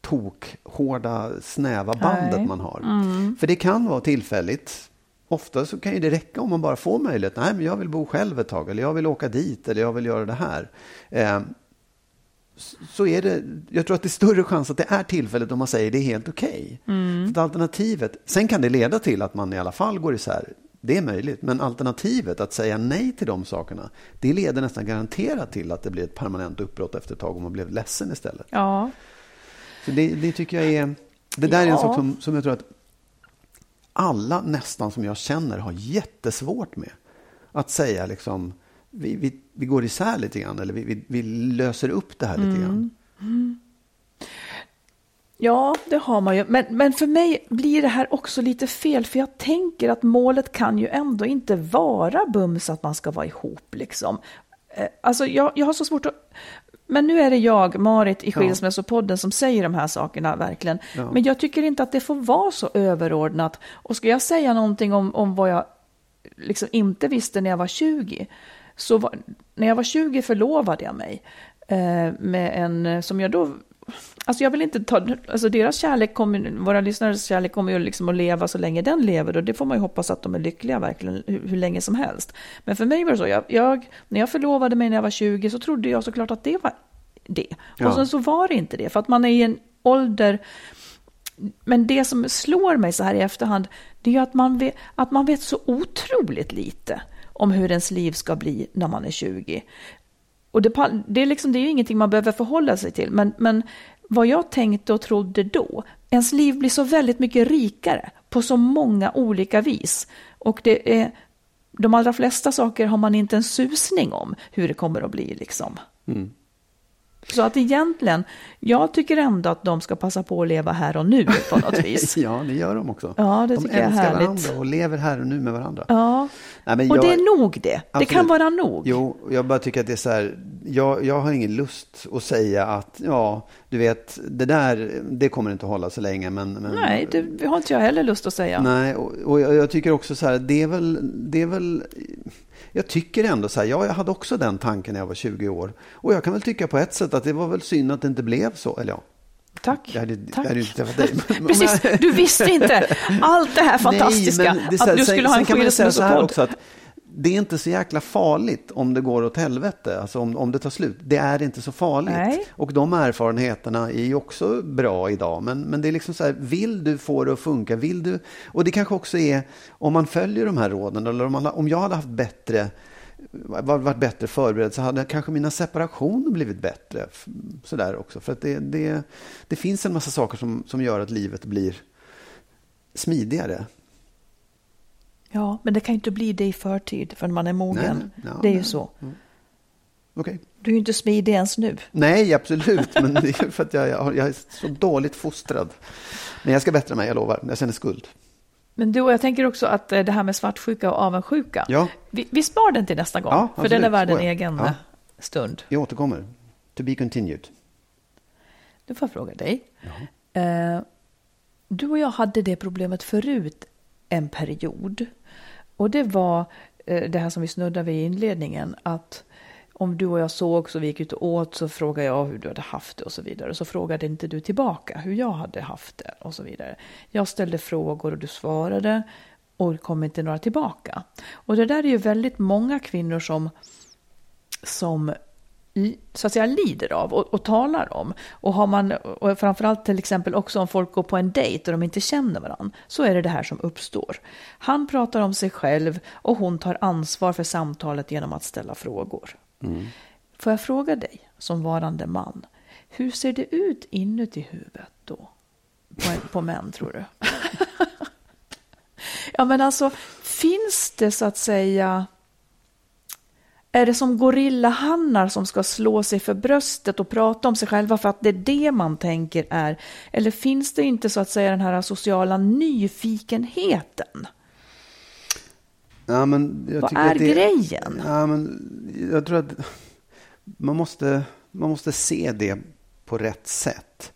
tokhårda, snäva bandet Nej. man har. Mm. För det kan vara tillfälligt. Ofta så kan det räcka om man bara får möjlighet. Nej, men jag vill bo själv ett tag eller jag vill åka dit eller jag vill göra det här. Eh, så är det, jag tror att det är större chans att det är tillfället om man säger det är helt okej. Okay. Mm. alternativet, sen kan det leda till att man i alla fall går isär. Det är möjligt, men alternativet att säga nej till de sakerna, det leder nästan garanterat till att det blir ett permanent uppbrott efter ett tag och man blev ledsen istället. Ja. Så det, det tycker jag är, det där ja. är en sak som, som jag tror att alla nästan som jag känner har jättesvårt med. Att säga liksom, vi, vi, vi går isär lite grann eller vi, vi, vi löser upp det här lite grann. Mm. Ja, det har man ju. Men, men för mig blir det här också lite fel, för jag tänker att målet kan ju ändå inte vara bums att man ska vara ihop liksom. Eh, Alltså jag, jag har så svårt att... Men nu är det jag, Marit i Skilsmässopodden, som säger de här sakerna verkligen. Ja. Men jag tycker inte att det får vara så överordnat. Och ska jag säga någonting om, om vad jag liksom inte visste när jag var 20, så var, när jag var 20 förlovade jag mig eh, med en eh, som jag då Alltså jag vill inte ta, alltså deras kärlek kommer, våra lyssnares kärlek kommer ju liksom att leva så länge den lever och det får man ju hoppas att de är lyckliga verkligen hur, hur länge som helst. Men för mig var det så, jag, jag, när jag förlovade mig när jag var 20 så trodde jag såklart att det var det. Ja. Och sen så var det inte det, för att man är i en ålder men det som slår mig så här i efterhand, det är ju att man vet, att man vet så otroligt lite om hur ens liv ska bli när man är 20. Och det, det, är liksom, det är ju ingenting man behöver förhålla sig till, men, men vad jag tänkte och trodde då, ens liv blir så väldigt mycket rikare på så många olika vis. Och det är, de allra flesta saker har man inte en susning om hur det kommer att bli. Liksom. Mm. Så att egentligen, jag tycker ändå att de ska passa på att leva här och nu på något vis. Ja, det gör de också. Ja, det de tycker jag är älskar härligt. varandra och lever här och nu med varandra. Ja, Nej, och jag- det är nog det. Det kan Absolut. vara nog. Jo, jag bara tycker att det är så här. Jag, jag har ingen lust att säga att ja, du vet, det där, det kommer inte att hålla så länge. Men, men Nej, det har inte jag heller lust att säga. Nej, och, och jag, jag tycker också så här, det är väl, det är väl, jag tycker ändå så här, ja, jag hade också den tanken när jag var 20 år. Och jag kan väl tycka på ett sätt att det var väl synd att det inte blev så, eller ja. Tack. Jag hade, Tack. jag hade inte träffat dig. Precis, du visste inte allt det här fantastiska. Nej, det att du sen- skulle ha en sen så här skilsmässopodd. Det är inte så jäkla farligt om det går åt helvete, alltså om, om det tar slut. Det är inte så farligt. Nej. Och de erfarenheterna är ju också bra idag. Men, men det är liksom så här, vill du få det att funka? Vill du? Och det kanske också är, om man följer de här råden, eller om, man, om jag hade haft bättre var- varit bättre förberedd så hade kanske mina separationer blivit bättre. Sådär också. För att det, det, det finns en massa saker som, som gör att livet blir smidigare. Ja, men det kan ju inte bli det i förtid förrän man är mogen. Nej, ja, det är ju nej. så. Okej. Du är ju inte smidig ens nu. Nej, absolut. Men det är för att jag, jag, är så dåligt fostrad. Men jag ska bättra mig, jag lovar. Jag känner skuld. Men du, jag tänker också att eh, det här med svartsjuka och avundsjuka, Ja. vi, vi spar den till nästa gång. Ja, för den är värd en egen Ja. eh, stund. Jag återkommer. To be continued. Du får jag fråga dig. Eh, du och jag hade det problemet förut en period. Och det var eh, det här som vi snuddade vid i inledningen. Att om du och jag såg så vi gick ut och åt så frågade jag hur du hade haft det och så vidare. Så frågade inte du tillbaka hur jag hade haft det och så vidare. Jag ställde frågor och du svarade och det kom inte några tillbaka. Och det där är ju väldigt många kvinnor som som så att säga lider av och, och talar om. Och, har man, och framförallt till exempel också om folk går på en dejt och de inte känner varandra, så är det det här som uppstår. Han pratar om sig själv och hon tar ansvar för samtalet genom att ställa frågor. Får jag fråga dig, som varande man, hur ser det ut inuti huvudet då? På, på män, tror du? ja, men alltså, finns det så att säga är det som gorillahannar som ska slå sig för bröstet och prata om sig själva för att det är det man tänker är? Eller finns det inte så att säga den här sociala nyfikenheten? Ja, men jag Vad tycker är att det, grejen? Ja, men jag tror att man måste, man måste se det på rätt sätt.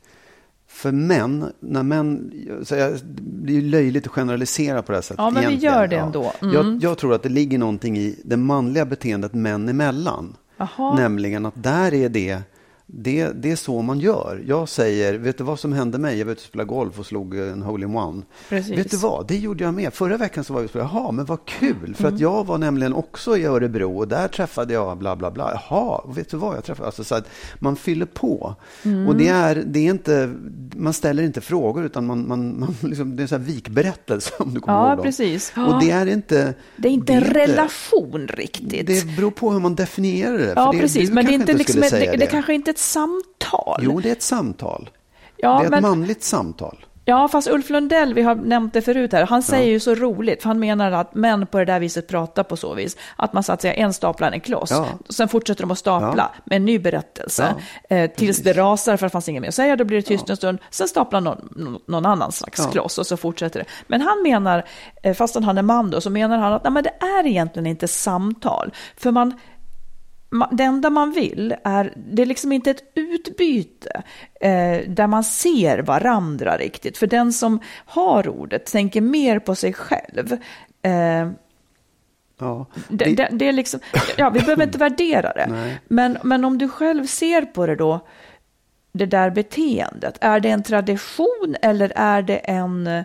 För män, när män, så jag, det blir ju löjligt att generalisera på det här sättet. Ja, men vi egentligen. gör det ändå. Mm. Jag, jag tror att det ligger någonting i det manliga beteendet män emellan. Jaha. Nämligen att där är det, det, det är så man gör. Jag säger, vet du vad som hände mig? Jag var ute och spelade golf och slog en hole-in-one. Vet du vad, det gjorde jag med. Förra veckan så var vi och spelade, jaha, men vad kul. För Mm. att jag var nämligen också i Örebro och där träffade jag bla bla bla. Jaha, vet du vad jag träffade? Alltså, så att man fyller på. Mm. Och det är, det är inte, man ställer inte frågor utan man, man, man liksom, det är en sån här vikberättelse om du kommer Ja, ihåg precis. Och det är inte... Det är inte en relation riktigt. Det beror på hur man definierar det. ja, det, precis. Men det är inte liksom, säga det, det kanske inte ett samtal. Jo, det är ett samtal. ja, det är ett men, manligt samtal. Ja, fast Ulf Lundell, vi har nämnt det förut här, han säger ju så roligt, för han menar att män på det där viset pratar på så vis, att man så att säga en staplar en kloss, Ja. och sen fortsätter de att stapla med en ny berättelse, eh, tills det rasar för att det fanns inget mer att säga, då blir det tyst en stund, sen staplar någon, någon- annan slags kloss och så fortsätter det. Men han menar, eh, fastän han är man då, så menar han att nej, men det är egentligen inte samtal, för man ma- det enda man vill är, det är liksom inte ett utbyte eh, där man ser varandra riktigt. För den som har ordet tänker mer på sig själv. Eh, Ja. det, Det- det, är liksom, ja, vi behöver inte värdera det. Nej. Men, men om du själv ser på det då, det där beteendet, är det en tradition eller är det en,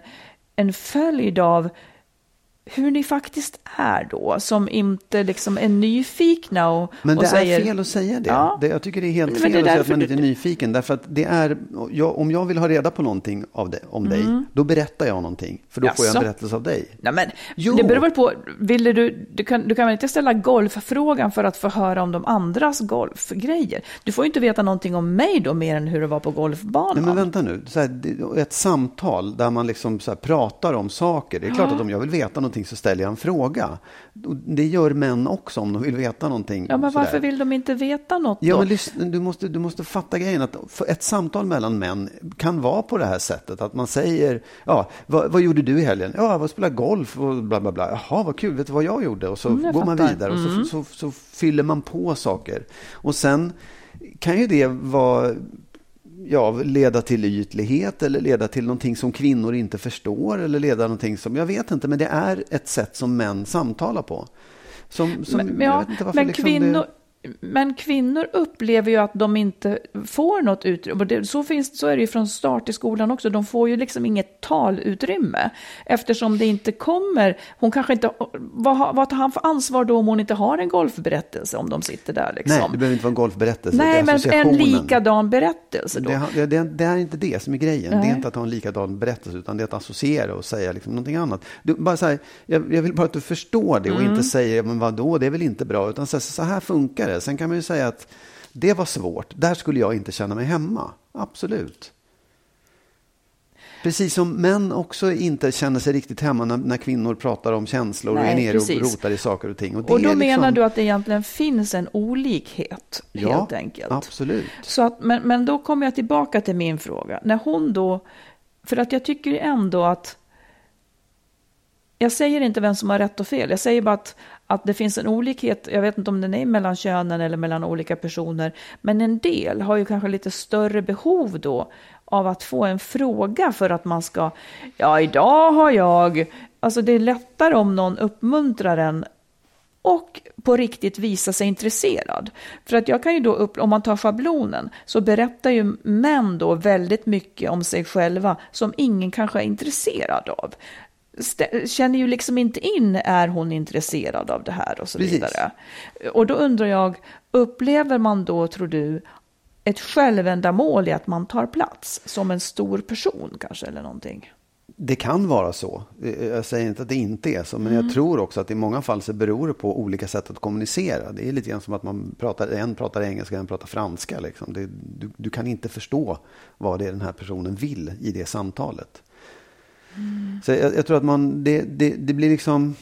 en följd av hur ni faktiskt är då, som inte liksom är nyfikna och, Men och det säger... är fel att säga det. Ja. det. Jag tycker det är helt fel är att säga att man inte är nyfiken. Därför att det är, jag, om jag vill ha reda på någonting av det, om dig, då berättar jag någonting. För då får jag en Jaså? berättelse av dig. Nej, men Jo. det beror väl på, ville du, du, kan, du kan väl inte ställa golffrågan för att få höra om de andras golfgrejer? Du får ju inte veta någonting om mig då, mer än hur det var på golfbanan. Nej, men vänta nu. Här, ett samtal där man liksom pratar om saker. Det är klart att om jag vill veta någonting så ställer jag en fråga. Det gör män också om de vill veta någonting. ja, men sådär. varför vill de inte veta något Ja, då? men lyssna, du, måste, du måste fatta grejen att ett samtal mellan män kan vara på det här sättet. Att man säger, ja, vad, vad gjorde du i helgen? Ja, jag spelade golf och bla bla bla. Jaha, vad kul, vet du vad jag gjorde? Och så Mm, går man vidare och så, så, så fyller man på saker. Och sen kan ju det vara ja, leda till ytlighet eller leda till någonting som kvinnor inte förstår eller leda någonting som, jag vet inte, men det är ett sätt som män samtalar på. Som, som, men, jag ja, men, liksom kvinnor. Men kvinnor upplever ju att de inte får något utrymme. Det, så, finns, så är det ju från start i skolan också. De får ju liksom inget talutrymme. Eftersom det inte kommer, hon kanske inte, vad, har- vad tar han för ansvar då om hon inte har en golfberättelse om de sitter där liksom? Nej, det behöver inte vara en golfberättelse. det Nej, men en likadan berättelse då. Det, det, det är inte det som är grejen. Det Nej. är inte att ha en likadan berättelse, utan det är att associera och säga liksom någonting annat. Du, bara så här, jag, jag vill bara att du förstår det och Mm. inte säger, men vadå, det är väl inte bra, utan så, så här funkar det. Sen kan man ju säga att det var svårt, där skulle jag inte känna mig hemma. Absolut. Precis som män också inte känner sig riktigt hemma när, när kvinnor pratar om känslor och Nej, är nere och precis. rotar i saker och ting. Och, Och då är menar liksom, du att det egentligen finns en olikhet, ja, helt enkelt? Absolut. Så att, men, men då kommer jag tillbaka till min fråga. När hon då, för att jag tycker ändå att, jag säger inte vem som har rätt och fel, jag säger bara att, att det finns en olikhet, jag vet inte om den är mellan könen eller mellan olika personer, men en del har ju kanske lite större behov då av att få en fråga för att man ska, ja idag har jag, alltså det är lättare om någon uppmuntrar en och på riktigt visa sig intresserad. För att jag kan ju då, upp, om man tar schablonen, så berättar ju män då väldigt mycket om sig själva som ingen kanske är intresserad av. Känner ju liksom inte in, är hon intresserad av det här och så Precis. vidare. Och då undrar jag, upplever man då, tror du, ett självändamål i att man tar plats som en stor person kanske eller någonting? Det kan vara så. Jag säger inte att det inte är så, men jag tror också att i många fall så beror det på olika sätt att kommunicera. Det är lite grann som att man pratar, en pratar engelska, en pratar franska. Liksom. Det, du, du kan inte förstå vad det är den här personen vill i det samtalet. Så jag, jag tror att man, det, det, det blir liksom...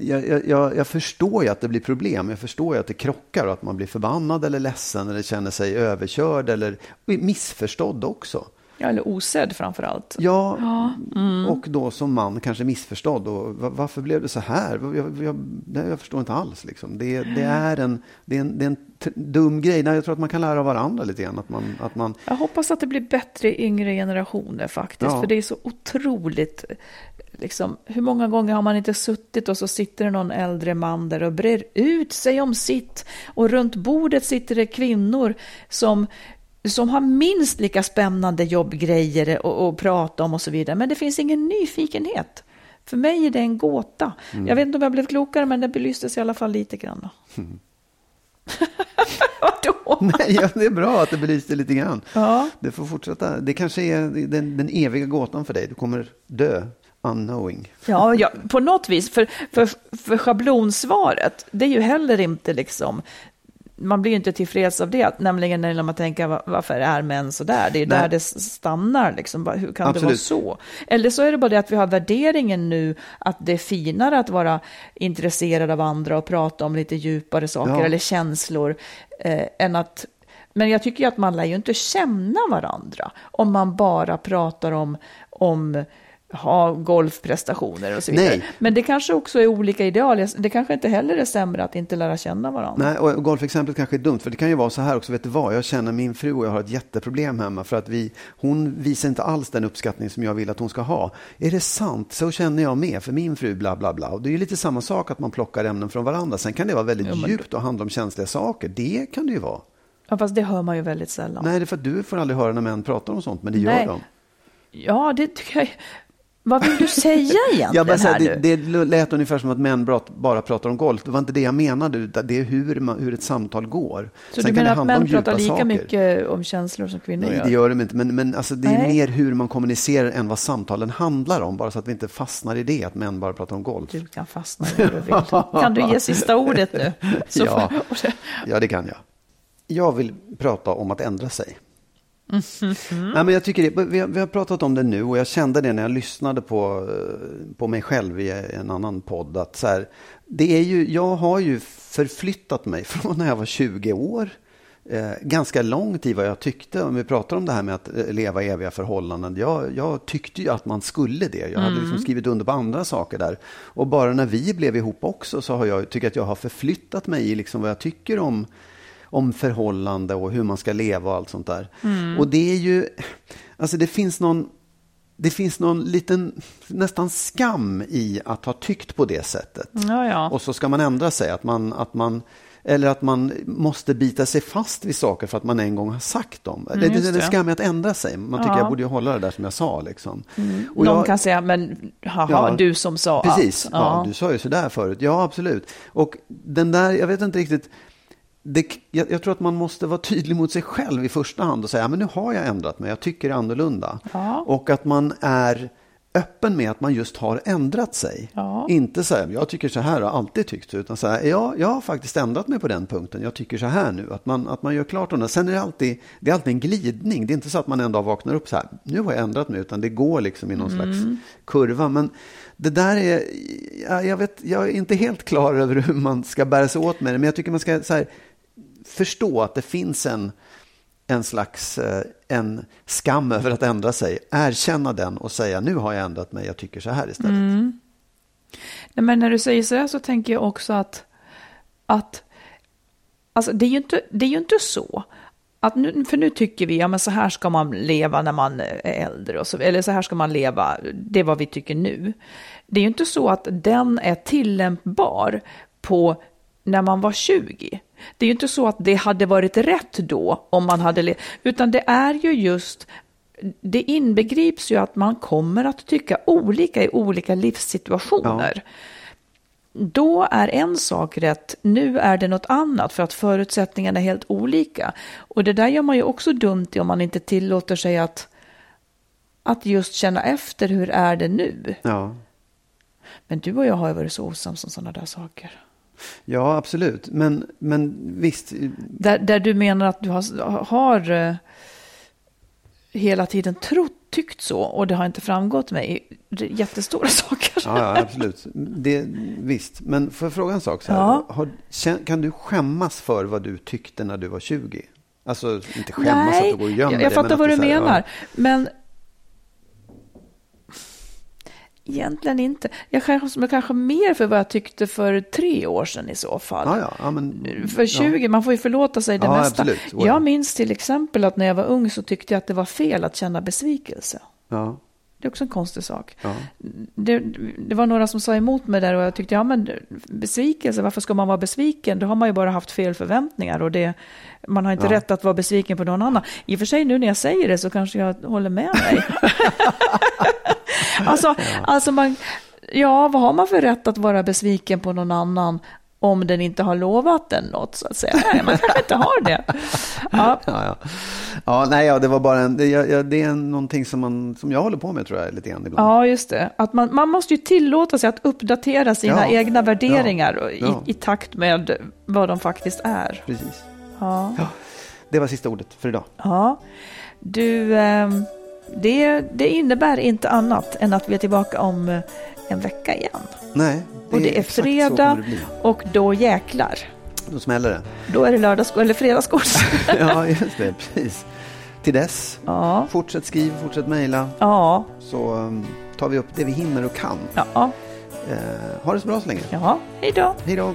Jag, jag- jag, jag förstår ju att det blir problem. Jag förstår ju att det krockar och att man blir förbannad eller ledsen eller känner sig överkörd eller missförstådd också. Ja, eller osedd framför allt. Ja, och då som man kanske missförstådd. Och va- varför blev det så här? Jag, jag, jag förstår inte alls. Liksom. Det, det, är en, det, är en, det är en t- dum grej. Nej, jag tror att man kan lära av varandra lite grann. Att man, att man, Jag hoppas att det blir bättre i yngre generationer faktiskt. Ja. För det är så otroligt. Liksom, hur många gånger har man inte suttit och så sitter det någon äldre man där och brer ut sig om sitt. Och runt bordet sitter det kvinnor som, som har minst lika spännande jobbgrejer att att prata om och så vidare. Men det finns ingen nyfikenhet. För mig är det en gåta. Mm. Jag vet inte om jag blev klokare, men det belystes i alla fall lite grann. Vadå? nej, ja, det är bra att det belyste lite grann. Ja. Det får fortsätta. Det kanske är den, den eviga gåtan för dig. Du kommer dö unknowing. Ja, ja, på något vis. För, för, för schablonsvaret, det är ju heller inte liksom man blir ju inte tillfreds av det, nämligen när man tänker "Va- varför är män så där? Det är Nej. där det stannar, liksom. Hur kan det vara Absolut. så? Eller så är det bara det att vi har värderingen nu att det är finare att vara intresserad av andra och prata om lite djupare saker Ja. eller känslor eh, än att men jag tycker ju att man lär ju inte känna varandra om man bara pratar om, om ha golfprestationer och så vidare. Nej. Men det kanske också är olika ideal. Det kanske inte heller är sämre att inte lära känna varandra. Nej, och golfexemplet kanske är dumt, för det kan ju vara så här också, vet du vad, jag känner min fru och jag har ett jätteproblem hemma för att vi, hon visar inte alls den uppskattning som jag vill att hon ska ha. Är det sant? Så känner jag med, för min fru bla bla bla. Och det är ju lite samma sak att man plockar ämnen från varandra. Sen kan det vara väldigt men- djupt och handla om känsliga saker. Det kan det ju vara. Ja, fast det hör man ju väldigt sällan. Nej, det är för att du får aldrig höra när män pratar om sånt, men det gör Nej. de. Ja, det tycker jag. Vad vill du säga egentligen Jag här det, det lät ungefär som att män bara pratar om golf. Det var inte det jag menade, utan det är hur, man, hur ett samtal går. Så Sen du det menar att män pratar lika saker. mycket om känslor som kvinnor Nej, gör? det gör de inte. Men, men alltså, det är Nej. mer hur man kommunicerar än vad samtalen handlar om. Bara så att vi inte fastnar i det, att män bara pratar om golf. Du kan fastna i vad du vill. Kan du ge sista ordet nu? Ja. Ja, det kan jag. Jag vill prata om att ändra sig. Mm-hmm. Nej, men jag tycker det, vi, har, vi har pratat om det nu och jag kände det när jag lyssnade på, eh, på mig själv i en annan podd. Att så här, det är ju, jag har ju förflyttat mig från när jag var 20 år eh, ganska långt i vad jag tyckte. Om vi pratar om det här med att eh, leva i eviga förhållanden. Jag, jag tyckte ju att man skulle det. Jag hade liksom skrivit under på andra saker där. Och bara när vi blev ihop också så har jag tycker att jag har förflyttat mig i liksom vad jag tycker om om förhållande och hur man ska leva och allt sånt där. Och det är ju, alltså det finns någon, det finns någon liten, nästan skam i att ha tyckt på det sättet. Ja, ja. Och så ska man ändra sig, att man, att man, eller att man måste bita sig fast vid saker för att man en gång har sagt dem. det, det, Mm, det är det. skam i att ändra sig. Man tycker Ja. jag borde ju hålla det där som jag sa. Liksom. Och Någon jag- kan säga, men haha, Ja, du som sa Precis, allt. ja. du sa ju sådär förut. Ja, absolut. Och den där, jag vet inte riktigt, det, jag, jag tror att man måste vara tydlig mot sig själv i första hand och säga, men nu har jag ändrat mig, jag tycker annorlunda. Ja. Och att man är öppen med att man just har ändrat sig. Ja. Inte säga, jag tycker så här och har alltid tyckt så, utan säga, ja, jag har faktiskt ändrat mig på den punkten, jag tycker så här nu. Att man, att man gör klart om det. Sen är det alltid, det är alltid en glidning, det är inte så att man en dag vaknar upp så här, nu har jag ändrat mig, utan det går liksom i någon slags kurva. Men det där är, ja, jag, vet, jag är inte helt klar över hur man ska bära sig åt med det, men jag tycker man ska så här, förstå att det finns en, en slags eh, en skam över att ändra sig. Erkänna den och säga nu har jag ändrat mig, jag tycker så här istället. Mm. Nej, men när du säger så här så tänker jag också att, att alltså det, är ju inte, det är ju inte så. Att nu, för nu tycker vi, ja men så här ska man leva när man är äldre, och så, eller så här ska man leva, det är vad vi tycker nu. Det är ju inte så att den är tillämpbar på när man var 20. Det är ju inte så att det hade varit rätt då om man hade utan det är ju just det inbegrips ju att man kommer att tycka olika i olika livssituationer. Då är en sak rätt, nu är det något annat för att förutsättningarna är helt olika. Och det där gör man ju också dumt i om man inte tillåter sig att, att just känna efter hur är det nu. Ja. Men du och jag har ju varit så osams om sådana där saker. Ja, absolut. Men, men visst, Där, där du menar att du har, har eh, hela tiden trott, tyckt så och det har inte framgått mig. Jättestora saker. ja, ja absolut. Det, visst, men får jag fråga en sak? Så här? Ja. Har, kan du skämmas för vad du tyckte när du var 20? Alltså, inte skämmas att du går och gömmer jag, jag fattar vad du menar. ja. Men egentligen inte. Jag skäms mig kanske mer för vad jag tyckte för tre år sedan i så fall. Ja, ja, ja, men, För 20, man får ju förlåta sig det Ja, mesta. absolut. Är det. Jag minns till exempel att när jag var ung så tyckte jag att det var fel att känna besvikelse. Ja, Det är också en konstig sak. ja. Det, det var några som sa emot mig där och jag tyckte, ja men besvikelse, varför ska man vara besviken? Då har man ju bara haft fel förväntningar och det, man har inte Ja. rätt att vara besviken på någon annan. I och för sig nu när jag säger det så kanske jag håller med mig. alltså, alltså man, ja vad har man för rätt att vara besviken på någon annan om den inte har lovat den något så att säga? Nej, man kanske inte har det. Ja, Ja, ja. ja nej, ja, det var bara en, det, jag, det är någonting som, man, som jag håller på med tror jag lite grann ibland. Ja, just det. Att man, man måste ju tillåta sig att uppdatera sina Ja, egna värderingar ja, i, ja. i takt med vad de faktiskt är. Precis. Ja. Ja, det var sista ordet för idag. ja. Du, ehm, det, det innebär inte annat än att vi är tillbaka om eh, en vecka igen. Nej, Och det är så fredag det och då jäklar. Då smäller det. Då är det lördags eller fredagsgods. Ja, just det. Precis. Till dess, ja, fortsätt skriv, fortsätt mejla. ja, Så um, tar vi upp det vi hinner och kan. ja, Eh, ha det så bra så länge. ja. Hej då. Hej då!